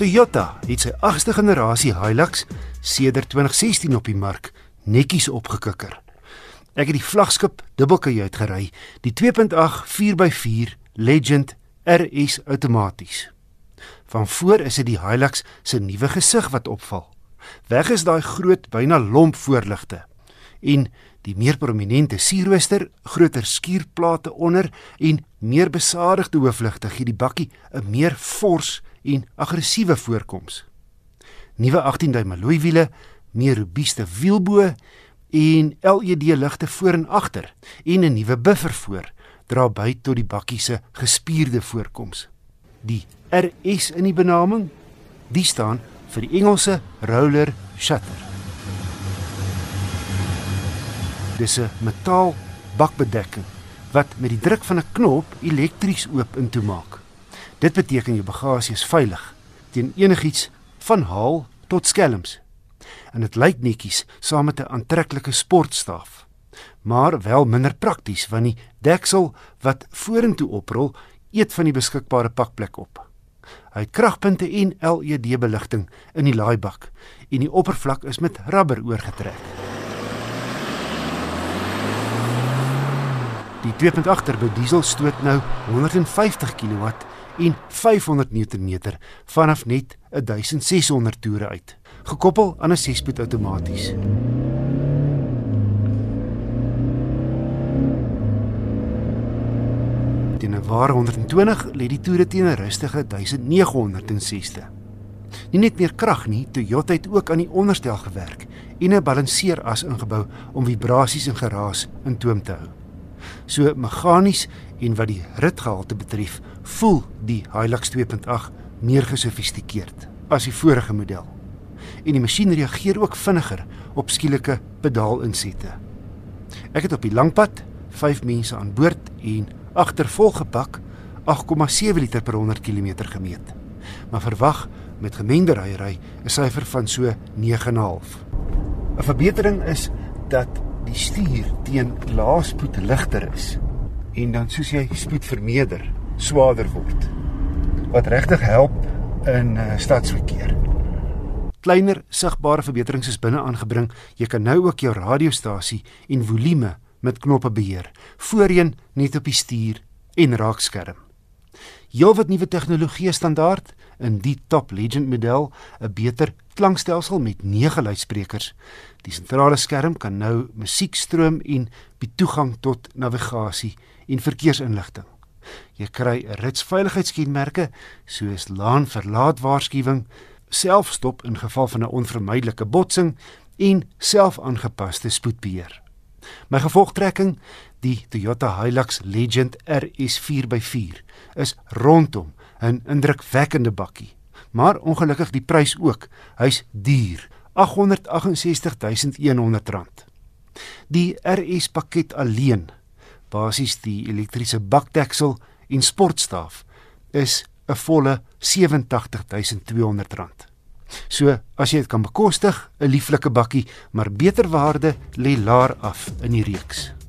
Toyota het sy 8ste generasie Hilux sedert 2016 op die mark netjies opgekikker. Ek het die vlaggenskap dubbelkajuit gery, die 2.8 4x4 Legend RS outomaties. Van voor is dit die Hilux se nuwe gesig wat opval. Weg is daai groot byna lomp voorligte en die meer prominente sierrooster, groter skuurplate onder en meer besadigde hoofligte gee die bakkie 'n meer fors en aggressiewe voorkoms. Nuwe 18-duim alloy wiele, meer robuuste wielbo en LED ligte voor en agter en 'n nuwe buffer voor dra by tot die bakkie se gespierde voorkoms. Die RS in die benaming, die staan vir die Engelse roller shutter. Dis 'n metaal bakbedekking wat met die druk van 'n knop elektries oop en toe maak. Dit beteken jou bagasie is veilig teen enigiets van haal tot skelms. En dit lyk netjies saam met 'n aantreklike sportstaaf. Maar wel minder prakties want die deksel wat vorentoe oprol eet van die beskikbare pakplek op. Hy het kragpunte en LED beligting in die laaibak en die oppervlak is met rubber oorgetrek. Die 2.8 turbo diesel stoot nou 150 kW en 500 Nm vanaf net 1600 toere uit, gekoppel aan 'n 6-spoed outomaties. Teen 'n ware 120 lê die toere teen 'n rustige 1960. Nie net meer krag nie, Toyota het ook aan die onderstel gewerk en 'n balanseeras ingebou om vibrasies en geraas in toom te hou. So meganies en wat die ritgehalte betref, voel die Hilux 2.8 meer gesofistikeerd as die vorige model. En die masjien reageer ook vinniger op skielike pedaalinsette. Ek het op die langpad 5 mense aan boord en agter volgepak 8,7 liter per 100 km gemeet. Maar verwag met gemengde ryery 'n syfer van so 9,5. 'n Verbetering is dat die stuur teen laaspoed ligter is en dan soos jy spoed vermeerder, swaarder word. Wat regtig help in uh, stadsverkeer. Kleiner sigbare verbeterings is binne aangebring. Jy kan nou ook jou radiostasie en volume met knoppe beheer. Voorheen net op die stuur en raakskerm. Heelwat nuwe tegnologie standaard in die Top Legend model, 'n beter klankstelsel met 9 luidsprekers. Die sentrale skerm kan nou musiek stroom en bied toegang tot navigasie en verkeersinligting. Jy kry 'n rits veiligheidskenmerke soos laan verlaat waarskuwing, selfstop in geval van 'n onvermydelike botsing en selfaangepaste spoedbeheer. My gevolgtrekking, die Toyota Hilux Legend RS 4x4, is rondom 'n indrukwekkende bakkie. Maar ongelukkig die prys ook. Hy's duur, R868100. Die RS pakket alleen, basies die elektriese bakdeksel en sportstaaf, is 'n volle R87200. So, as jy dit kan bekostig, 'n lieflike bakkie, maar beter waarde lê laer af in die reeks.